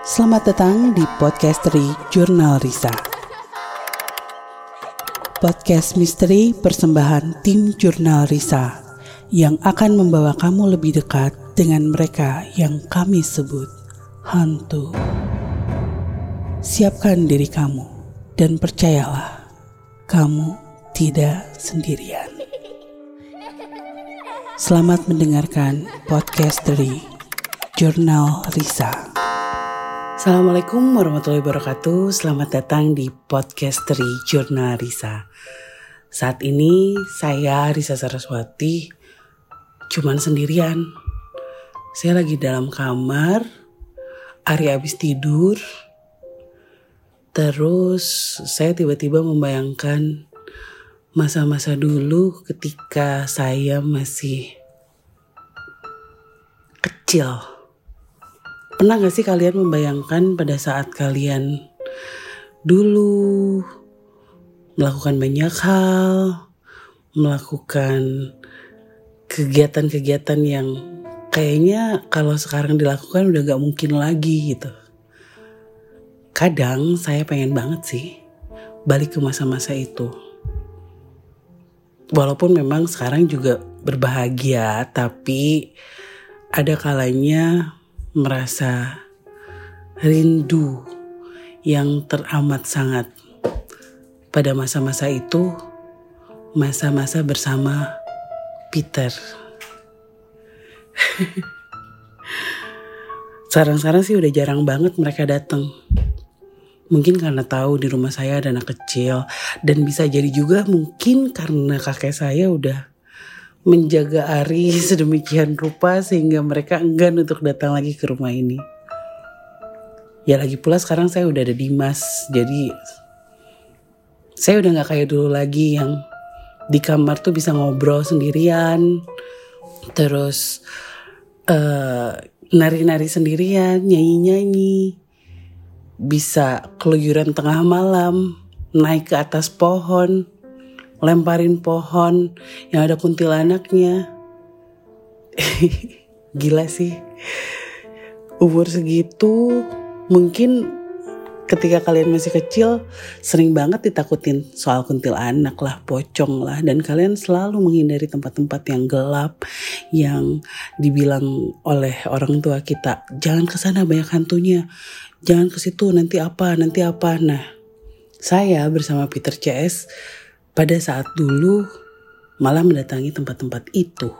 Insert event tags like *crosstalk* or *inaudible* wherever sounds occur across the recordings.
Selamat datang di Podcasteri Jurnal Risa. Podcast misteri persembahan tim Jurnal Risa yang akan membawa kamu lebih dekat dengan mereka yang kami sebut hantu. Siapkan diri kamu dan percayalah, kamu tidak sendirian. Selamat mendengarkan podcast dari Jurnal Risa. Assalamualaikum warahmatullahi wabarakatuh. Selamat datang di podcast dari Jurnal Risa. Saat ini saya Risa Saraswati cuman sendirian. Saya lagi dalam kamar, Ari habis tidur. Terus saya tiba-tiba membayangkan masa-masa dulu ketika saya masih kecil. Pernah gak sih kalian membayangkan pada saat kalian dulu melakukan banyak hal, melakukan kegiatan-kegiatan yang kayaknya kalau sekarang dilakukan udah gak mungkin lagi gitu. Kadang saya pengen banget sih balik ke masa-masa itu walaupun memang sekarang juga berbahagia, tapi ada kalanya merasa rindu yang teramat sangat pada masa-masa itu, masa-masa bersama Peter. *laughs* Sekarang-sekarang sih udah jarang banget mereka datang. Mungkin karena tahu di rumah saya ada anak kecil dan bisa jadi juga mungkin karena kakek saya udah menjaga Ari *laughs* sedemikian rupa sehingga mereka enggan untuk datang lagi ke rumah ini. Ya lagi pula sekarang saya udah ada Dimas, jadi saya udah gak kayak dulu lagi yang di kamar tuh bisa ngobrol sendirian, terus uh, nari-nari sendirian, nyanyi-nyanyi bisa keluyuran tengah malam, naik ke atas pohon, lemparin pohon yang ada kuntilanaknya. *laughs* Gila sih. Umur segitu mungkin ketika kalian masih kecil sering banget ditakutin soal kuntilanak lah, pocong lah dan kalian selalu menghindari tempat-tempat yang gelap yang dibilang oleh orang tua kita jangan ke sana banyak hantunya jangan ke situ nanti apa nanti apa nah saya bersama Peter CS pada saat dulu malah mendatangi tempat-tempat itu.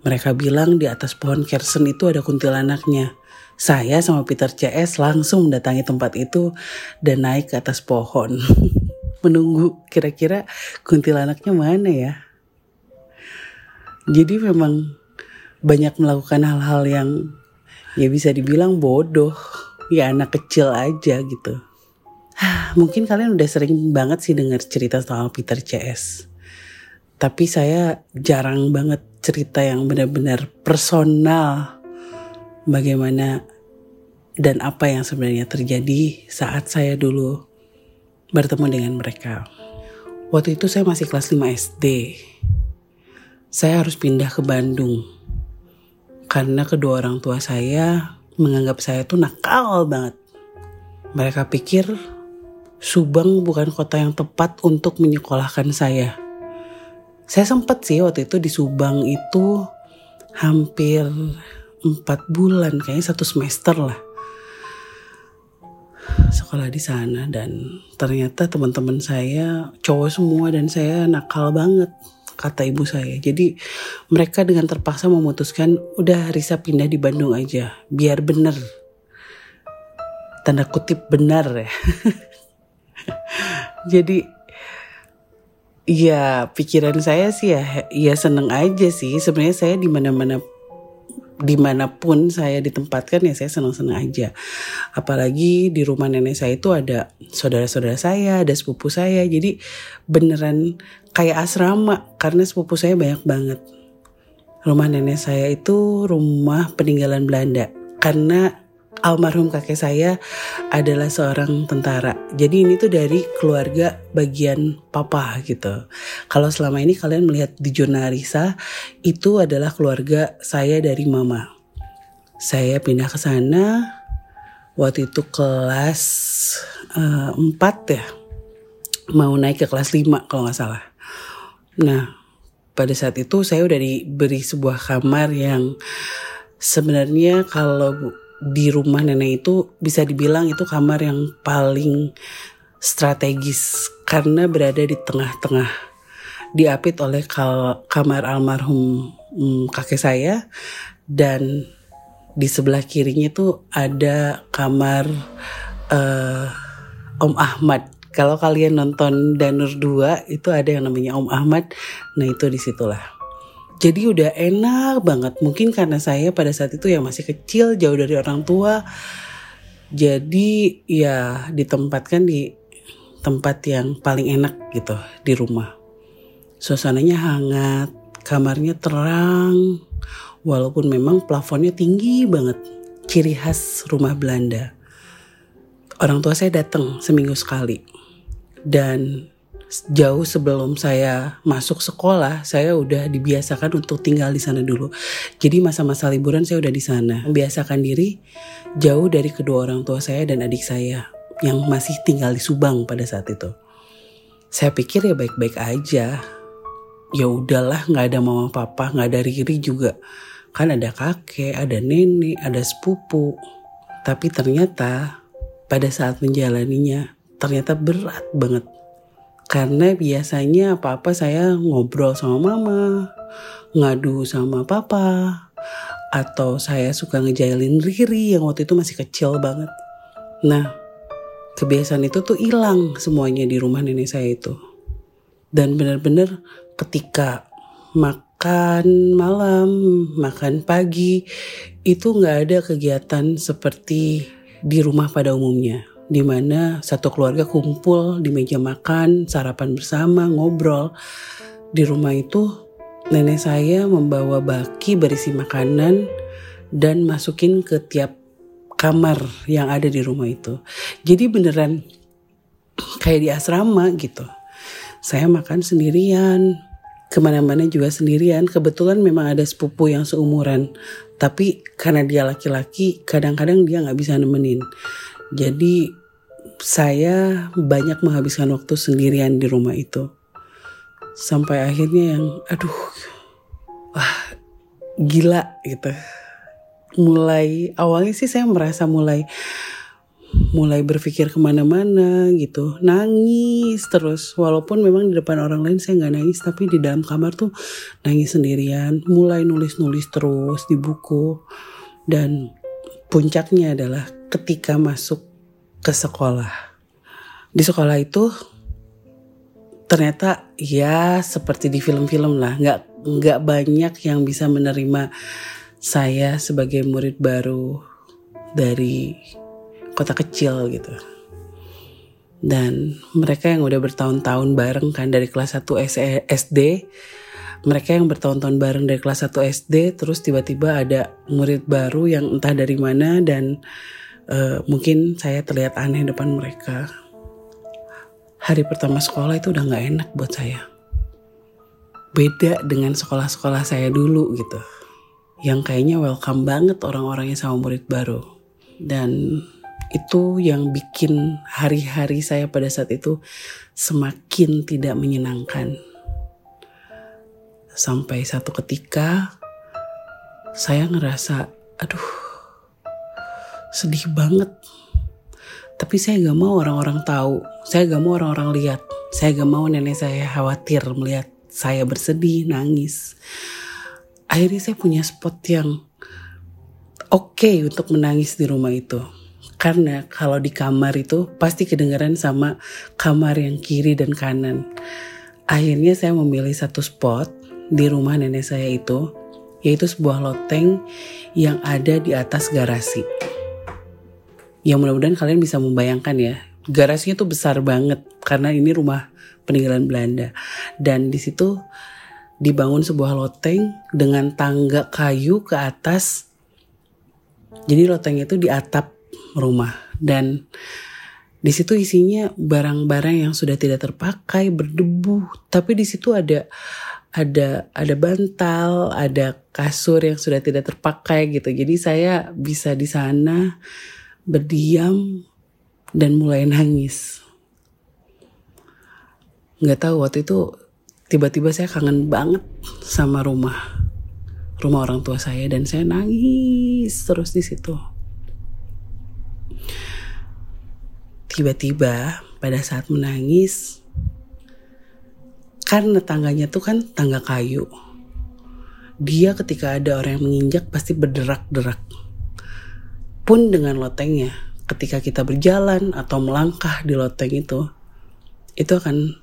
Mereka bilang di atas pohon kersen itu ada kuntilanaknya. Saya sama Peter CS langsung mendatangi tempat itu dan naik ke atas pohon. *laughs* Menunggu kira-kira kuntilanaknya mana ya? Jadi memang banyak melakukan hal-hal yang ya bisa dibilang bodoh. Ya anak kecil aja gitu *sighs* mungkin kalian udah sering banget sih dengar cerita soal Peter CS tapi saya jarang banget cerita yang benar-benar personal bagaimana dan apa yang sebenarnya terjadi saat saya dulu bertemu dengan mereka. Waktu itu saya masih kelas 5 SD. Saya harus pindah ke Bandung karena kedua orang tua saya menganggap saya tuh nakal banget. Mereka pikir Subang bukan kota yang tepat untuk menyekolahkan saya. Saya sempat sih waktu itu di Subang itu hampir empat bulan, kayaknya satu semester lah sekolah di sana dan ternyata teman-teman saya cowok semua dan saya nakal banget kata ibu saya. Jadi mereka dengan terpaksa memutuskan udah Risa pindah di Bandung aja biar bener. Tanda kutip benar ya. *laughs* Jadi ya pikiran saya sih ya ya seneng aja sih. Sebenarnya saya di mana-mana di mana pun saya ditempatkan ya saya senang-senang aja. Apalagi di rumah nenek saya itu ada saudara-saudara saya, ada sepupu saya. Jadi beneran kayak asrama karena sepupu saya banyak banget. Rumah nenek saya itu rumah peninggalan Belanda. Karena almarhum kakek saya adalah seorang tentara. Jadi ini tuh dari keluarga bagian papa gitu. Kalau selama ini kalian melihat di Jonarisa itu adalah keluarga saya dari mama. saya pindah ke sana waktu itu kelas uh, 4 ya mau naik ke kelas 5 kalau nggak salah nah pada saat itu saya udah diberi sebuah kamar yang sebenarnya kalau di rumah nenek itu bisa dibilang itu kamar yang paling strategis karena berada di tengah-tengah diapit oleh kamar almarhum hmm, kakek saya dan di sebelah kirinya tuh ada kamar uh, Om Ahmad. Kalau kalian nonton Danur 2 itu ada yang namanya Om Ahmad. Nah itu di situlah. Jadi udah enak banget. Mungkin karena saya pada saat itu ya masih kecil, jauh dari orang tua. Jadi ya ditempatkan di tempat yang paling enak gitu di rumah. Suasananya hangat, kamarnya terang, walaupun memang plafonnya tinggi banget. Ciri khas rumah Belanda. Orang tua saya datang seminggu sekali. Dan jauh sebelum saya masuk sekolah, saya udah dibiasakan untuk tinggal di sana dulu. Jadi masa-masa liburan saya udah di sana. Membiasakan diri jauh dari kedua orang tua saya dan adik saya yang masih tinggal di Subang pada saat itu. Saya pikir ya baik-baik aja. Ya udahlah, nggak ada mama papa, nggak ada Riri juga. Kan ada kakek, ada nenek, ada sepupu. Tapi ternyata pada saat menjalaninya ternyata berat banget. Karena biasanya apa-apa saya ngobrol sama mama, ngadu sama papa, atau saya suka ngejailin Riri yang waktu itu masih kecil banget. Nah, kebiasaan itu tuh hilang semuanya di rumah nenek saya itu. Dan benar-benar ketika mak makan malam, makan pagi, itu nggak ada kegiatan seperti di rumah pada umumnya. Di mana satu keluarga kumpul di meja makan, sarapan bersama, ngobrol. Di rumah itu nenek saya membawa baki berisi makanan dan masukin ke tiap kamar yang ada di rumah itu. Jadi beneran kayak di asrama gitu. Saya makan sendirian, ke mana-mana juga sendirian. Kebetulan memang ada sepupu yang seumuran. Tapi karena dia laki-laki, kadang-kadang dia nggak bisa nemenin. Jadi saya banyak menghabiskan waktu sendirian di rumah itu. Sampai akhirnya yang, aduh, wah gila gitu. Mulai awalnya sih saya merasa mulai mulai berpikir ke mana-mana gitu nangis terus walaupun memang di depan orang lain saya nggak nangis tapi di dalam kamar tuh nangis sendirian mulai nulis-nulis terus di buku dan puncaknya adalah ketika masuk ke sekolah di sekolah itu ternyata ya seperti di film-film lah nggak nggak banyak yang bisa menerima saya sebagai murid baru dari kota kecil gitu. Dan mereka yang udah bertahun-tahun bareng kan dari kelas 1 SD, mereka yang bertahun-tahun bareng dari kelas 1 SD, terus tiba-tiba ada murid baru yang entah dari mana dan uh, mungkin saya terlihat aneh depan mereka. Hari pertama sekolah itu udah gak enak buat saya. Beda dengan sekolah-sekolah saya dulu gitu. Yang kayaknya welcome banget orang-orangnya sama murid baru. Dan itu yang bikin hari-hari saya pada saat itu semakin tidak menyenangkan. Sampai satu ketika saya ngerasa, aduh, sedih banget. Tapi saya gak mau orang-orang tahu, saya gak mau orang-orang lihat, saya gak mau nenek saya khawatir melihat saya bersedih, nangis. Akhirnya saya punya spot yang oke okay untuk menangis di rumah itu karena kalau di kamar itu pasti kedengaran sama kamar yang kiri dan kanan. Akhirnya saya memilih satu spot di rumah nenek saya itu, yaitu sebuah loteng yang ada di atas garasi. Yang mudah-mudahan kalian bisa membayangkan ya, garasinya tuh besar banget karena ini rumah peninggalan Belanda. Dan di situ dibangun sebuah loteng dengan tangga kayu ke atas. Jadi loteng itu di atap rumah dan di situ isinya barang-barang yang sudah tidak terpakai, berdebu. Tapi di situ ada ada ada bantal, ada kasur yang sudah tidak terpakai gitu. Jadi saya bisa di sana berdiam dan mulai nangis. Nggak tahu waktu itu tiba-tiba saya kangen banget sama rumah rumah orang tua saya dan saya nangis terus di situ. Tiba-tiba pada saat menangis karena tangganya tuh kan tangga kayu. Dia ketika ada orang yang menginjak pasti berderak-derak. Pun dengan lotengnya, ketika kita berjalan atau melangkah di loteng itu, itu akan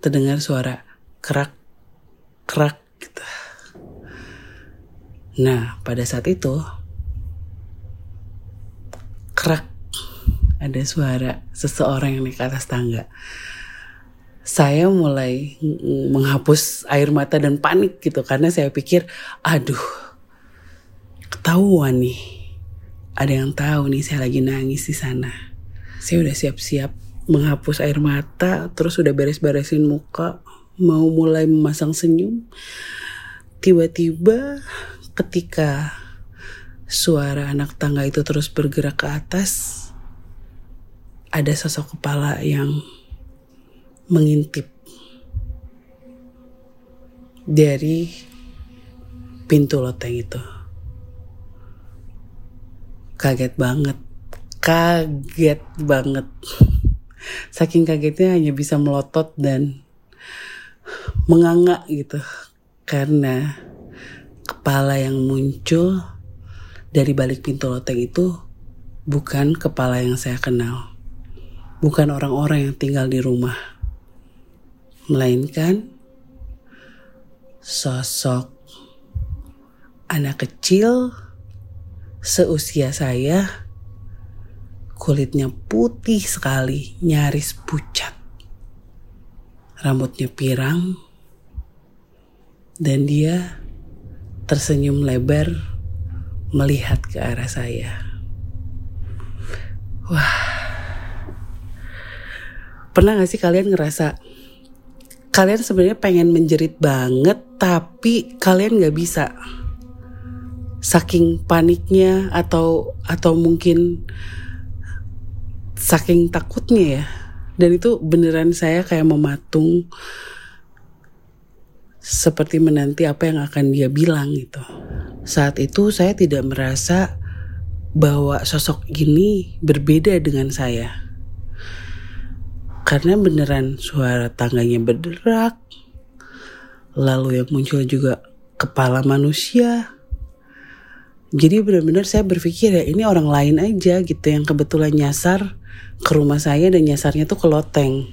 terdengar suara kerak, kerak gitu. Nah, pada saat itu kerak ada suara seseorang yang naik atas tangga. Saya mulai menghapus air mata dan panik gitu karena saya pikir, aduh, ketahuan nih. Ada yang tahu nih saya lagi nangis di sana. Saya udah siap-siap menghapus air mata, terus udah beres-beresin muka, mau mulai memasang senyum. Tiba-tiba ketika suara anak tangga itu terus bergerak ke atas, ada sosok kepala yang mengintip dari pintu loteng itu. Kaget banget, kaget banget. *laughs* Saking kagetnya hanya bisa melotot dan menganga gitu. Karena kepala yang muncul dari balik pintu loteng itu bukan kepala yang saya kenal. Bukan orang-orang yang tinggal di rumah. Melainkan sosok anak kecil seusia saya kulitnya putih sekali, nyaris pucat. Rambutnya pirang dan dia tersenyum lebar melihat ke arah saya. Wah, pernah gak sih kalian ngerasa kalian sebenarnya pengen menjerit banget, tapi kalian gak bisa, saking paniknya atau atau mungkin saking takutnya ya. Dan itu beneran saya kayak mematung seperti menanti apa yang akan dia bilang gitu. Saat itu saya tidak merasa bahwa sosok ini berbeda dengan saya. Karena beneran suara tangganya berderak. Lalu yang muncul juga kepala manusia. Jadi benar-benar saya berpikir ya ini orang lain aja gitu yang kebetulan nyasar ke rumah saya dan nyasarnya tuh ke loteng.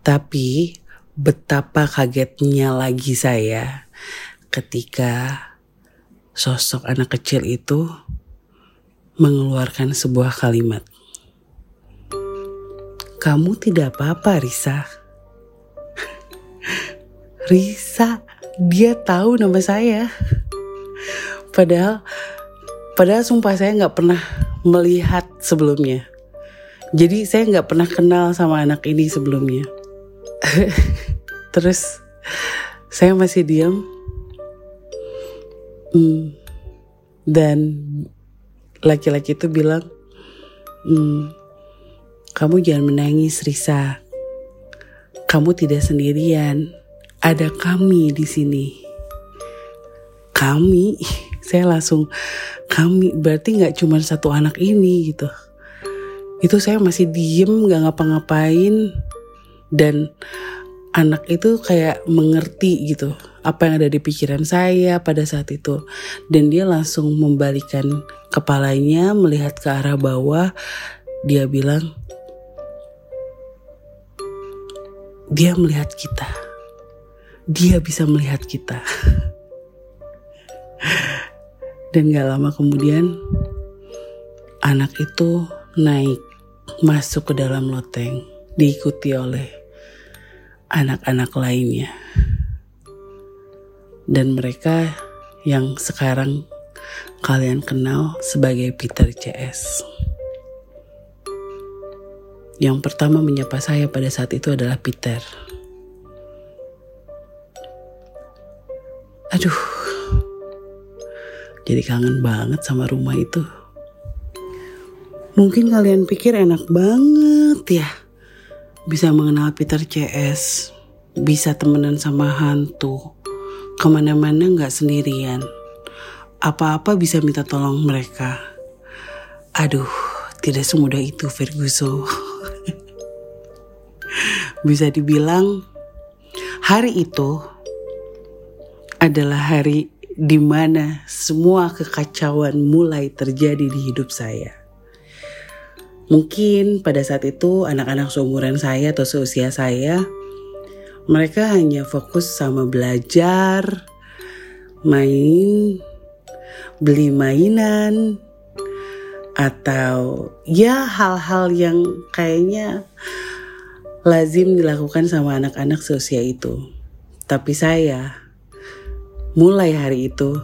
Tapi betapa kagetnya lagi saya ketika sosok anak kecil itu mengeluarkan sebuah kalimat. Kamu tidak apa-apa, Risa. *laughs* Risa, dia tahu nama saya. Padahal, padahal sumpah saya nggak pernah melihat sebelumnya. Jadi saya nggak pernah kenal sama anak ini sebelumnya. *laughs* Terus saya masih diam. Hmm. Dan laki-laki itu bilang, hmm, kamu jangan menangis Risa. Kamu tidak sendirian. Ada kami di sini. Kami, *laughs* saya langsung kami berarti nggak cuma satu anak ini gitu. Itu saya masih diem nggak ngapa-ngapain dan anak itu kayak mengerti gitu apa yang ada di pikiran saya pada saat itu dan dia langsung membalikan kepalanya melihat ke arah bawah dia bilang dia melihat kita dia bisa melihat kita *laughs* dan gak lama kemudian anak itu naik masuk ke dalam loteng diikuti oleh anak-anak lainnya. Dan mereka yang sekarang kalian kenal sebagai Peter CS. Yang pertama menyapa saya pada saat itu adalah Peter. Aduh, jadi kangen banget sama rumah itu. Mungkin kalian pikir enak banget ya. Bisa mengenal Peter CS. Bisa temenan sama hantu. Ke mana-mana gak sendirian. Apa-apa bisa minta tolong mereka. Aduh, tidak semudah itu Ferguson. *laughs* bisa dibilang hari itu adalah hari di mana semua kekacauan mulai terjadi di hidup saya. Mungkin pada saat itu anak-anak seumuran saya atau seusia saya, mereka hanya fokus sama belajar, main, beli mainan, atau ya hal-hal yang kayaknya lazim dilakukan sama anak-anak seusia itu. Tapi saya mulai hari itu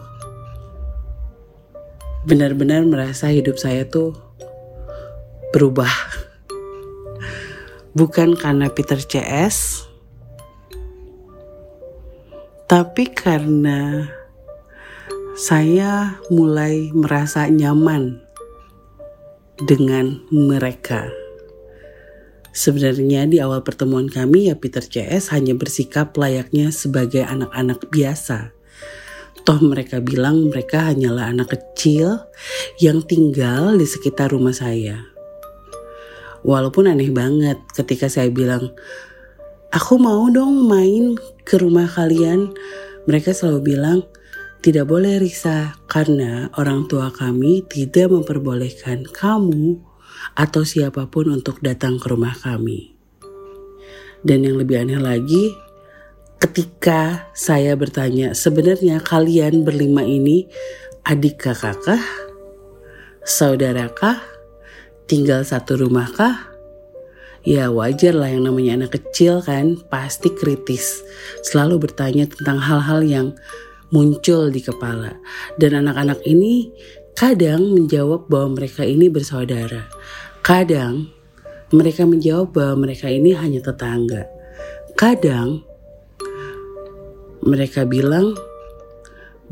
benar-benar merasa hidup saya tuh berubah. Bukan karena Peter CS, tapi karena saya mulai merasa nyaman dengan mereka. Sebenarnya di awal pertemuan kami ya Peter CS hanya bersikap layaknya sebagai anak-anak biasa. Toh mereka bilang mereka hanyalah anak kecil yang tinggal di sekitar rumah saya. Walaupun aneh banget ketika saya bilang, aku mau dong main ke rumah kalian. Mereka selalu bilang, tidak boleh Risa, karena orang tua kami tidak memperbolehkan kamu atau siapa pun untuk datang ke rumah kami. Dan yang lebih aneh lagi, ketika saya bertanya, sebenarnya kalian berlima ini adik kakak Saudarakah? tinggal satu rumah kah? Ya wajar lah yang namanya anak kecil kan pasti kritis. Selalu bertanya tentang hal-hal yang muncul di kepala. Dan anak-anak ini kadang menjawab bahwa mereka ini bersaudara. Kadang mereka menjawab bahwa mereka ini hanya tetangga. Kadang mereka bilang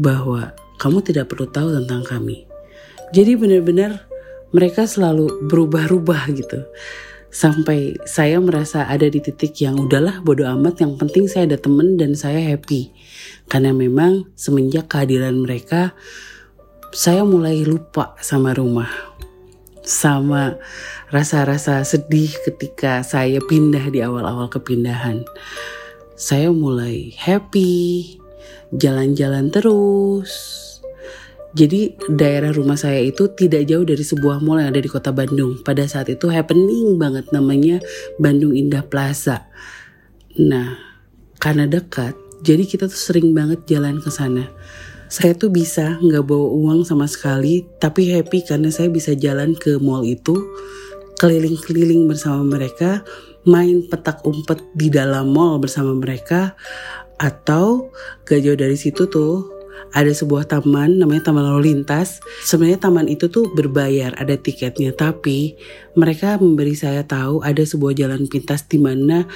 bahwa kamu tidak perlu tahu tentang kami. Jadi benar-benar mereka selalu berubah-ubah gitu. Sampai saya merasa ada di titik yang udahlah bodoh amat yang penting saya ada temen dan saya happy. Karena memang semenjak kehadiran mereka saya mulai lupa sama rumah. Sama rasa-rasa sedih ketika saya pindah di awal-awal kepindahan saya mulai happy jalan-jalan terus jadi daerah rumah saya itu tidak jauh dari sebuah mall yang ada di kota Bandung. Pada saat itu happening banget namanya Bandung Indah Plaza. Nah, karena dekat, jadi kita tuh sering banget jalan ke sana. Saya tuh bisa nggak bawa uang sama sekali, tapi happy karena saya bisa jalan ke mall itu, keliling-keliling bersama mereka, main petak umpet di dalam mall bersama mereka, atau gak jauh dari situ tuh ada sebuah taman namanya Taman Lalu Lintas. Sebenarnya taman itu tuh berbayar, ada tiketnya, tapi mereka memberi saya tahu ada sebuah jalan pintas di mana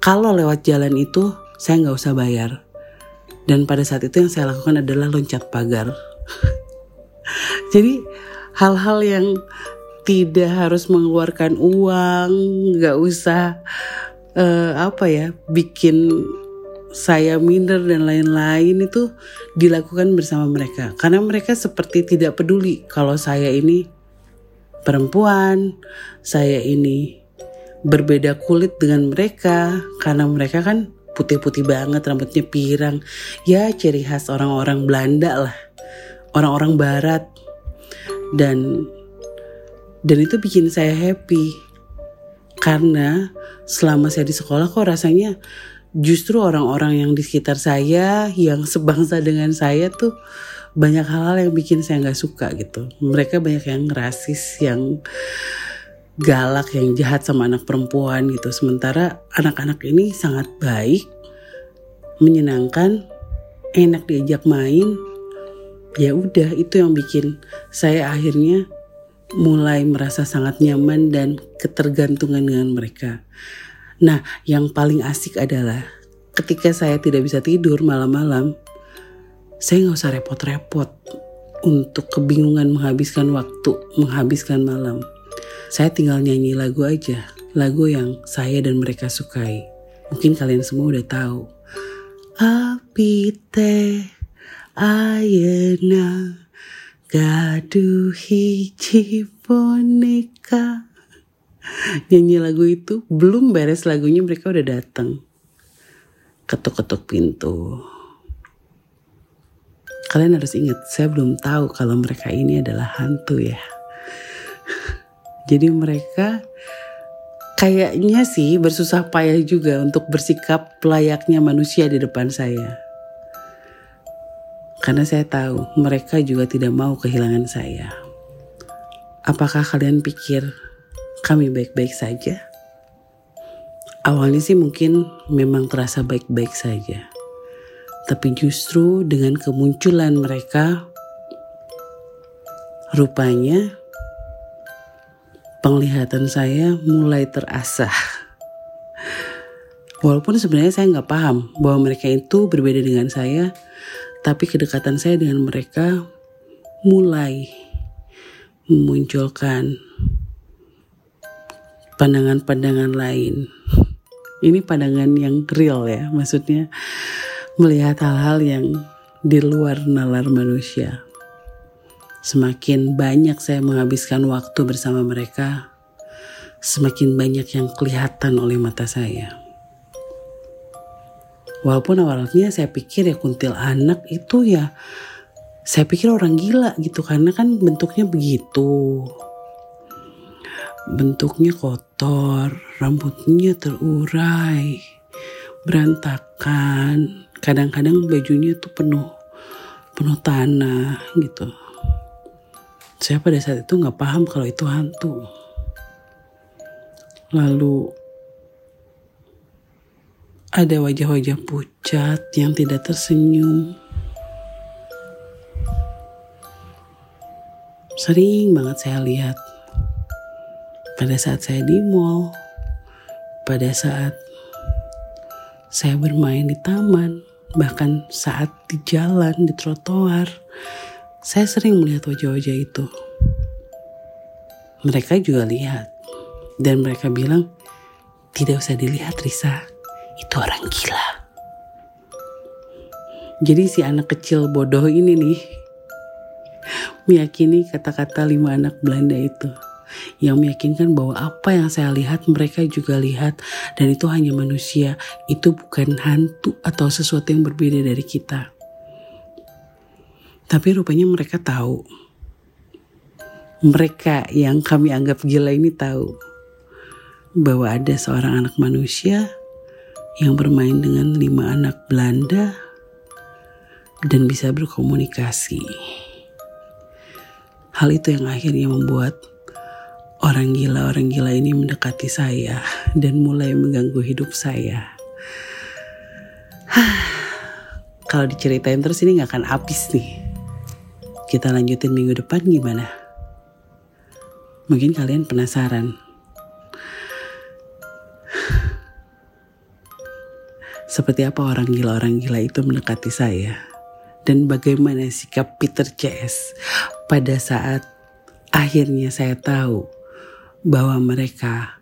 kalau lewat jalan itu saya nggak usah bayar. Dan pada saat itu yang saya lakukan adalah loncat pagar. *laughs* Jadi hal-hal yang tidak harus mengeluarkan uang, nggak usah uh, apa ya, bikin saya minder dan lain-lain itu dilakukan bersama mereka. Karena mereka seperti tidak peduli kalau saya ini perempuan, saya ini berbeda kulit dengan mereka karena mereka kan putih-putih banget rambutnya pirang. Ya ciri khas orang-orang Belanda lah orang-orang barat. Dan dan itu bikin saya happy karena selama saya di sekolah kok rasanya justru orang-orang yang di sekitar saya yang sebangsa dengan saya tuh banyak hal-hal yang bikin saya nggak suka gitu. Mereka banyak yang rasis, yang galak, yang jahat sama anak perempuan gitu. Sementara anak-anak ini sangat baik, menyenangkan, enak diajak main. Ya udah itu yang bikin saya akhirnya mulai merasa sangat nyaman dan ketergantungan dengan mereka. Nah, yang paling asik adalah ketika saya tidak bisa tidur malam-malam, Saya nggak usah repot-repot untuk kebingungan menghabiskan waktu, menghabiskan malam. Saya tinggal nyanyi lagu aja, lagu yang saya dan mereka sukai. Mungkin kalian semua udah tahu. Api teh gaduh hiji boneka. Nyanyi lagu itu belum beres lagunya mereka udah datang. Ketuk-ketuk pintu. Kalian harus ingat, saya belum tahu kalau mereka ini adalah hantu ya. Jadi mereka kayaknya sih bersusah payah juga untuk bersikap layaknya manusia di depan saya. Karena saya tahu mereka juga tidak mau kehilangan saya. Apakah kalian pikir kami baik-baik saja? Awalnya sih mungkin memang terasa baik-baik saja. Tapi justru dengan kemunculan mereka, rupanya penglihatan saya mulai terasah. Walaupun sebenarnya saya nggak paham bahwa mereka itu berbeda dengan saya, tapi kedekatan saya dengan mereka mulai memunculkan pandangan-pandangan lain. Ini pandangan yang real ya, maksudnya melihat hal-hal yang di luar nalar manusia. Semakin banyak saya menghabiskan waktu bersama mereka, semakin banyak yang kelihatan oleh mata saya. Walaupun awalnya saya pikir ya kuntil anak itu ya saya pikir orang gila gitu karena kan bentuknya begitu. Bentuknya kotor, rambutnya terurai, berantakan, kadang-kadang bajunya tuh penuh penuh tanah gitu. Saya pada saat itu nggak paham kalau itu hantu. Lalu ada wajah-wajah pucat yang tidak tersenyum. Sering banget saya lihat. Pada saat saya di mall pada saat saya bermain di taman bahkan saat di jalan di trotoar saya sering melihat wajah-wajah itu. Mereka juga lihat dan mereka bilang tidak usah dilihat Risa itu orang gila jadi si anak kecil bodoh ini nih meyakini kata-kata lima anak Belanda itu yang meyakinkan bahwa apa yang saya lihat mereka juga lihat dan itu hanya manusia, itu bukan hantu atau sesuatu yang berbeda dari kita. Tapi rupanya mereka tahu. Mereka yang kami anggap gila ini tahu bahwa ada seorang anak manusia yang bermain dengan lima anak Belanda dan bisa berkomunikasi. Hal itu yang akhirnya membuat Orang gila-orang gila ini mendekati saya dan mulai mengganggu hidup saya. *sighs* Kalau diceritain terus ini gak akan habis nih. Kita lanjutin minggu depan gimana? Mungkin kalian penasaran. Seperti apa orang gila-orang gila itu mendekati saya? Dan bagaimana sikap Peter CS pada saat akhirnya saya tahu bahwa mereka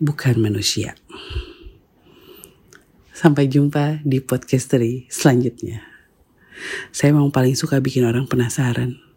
bukan manusia. Sampai jumpa di podcast selanjutnya. Saya memang paling suka bikin orang penasaran.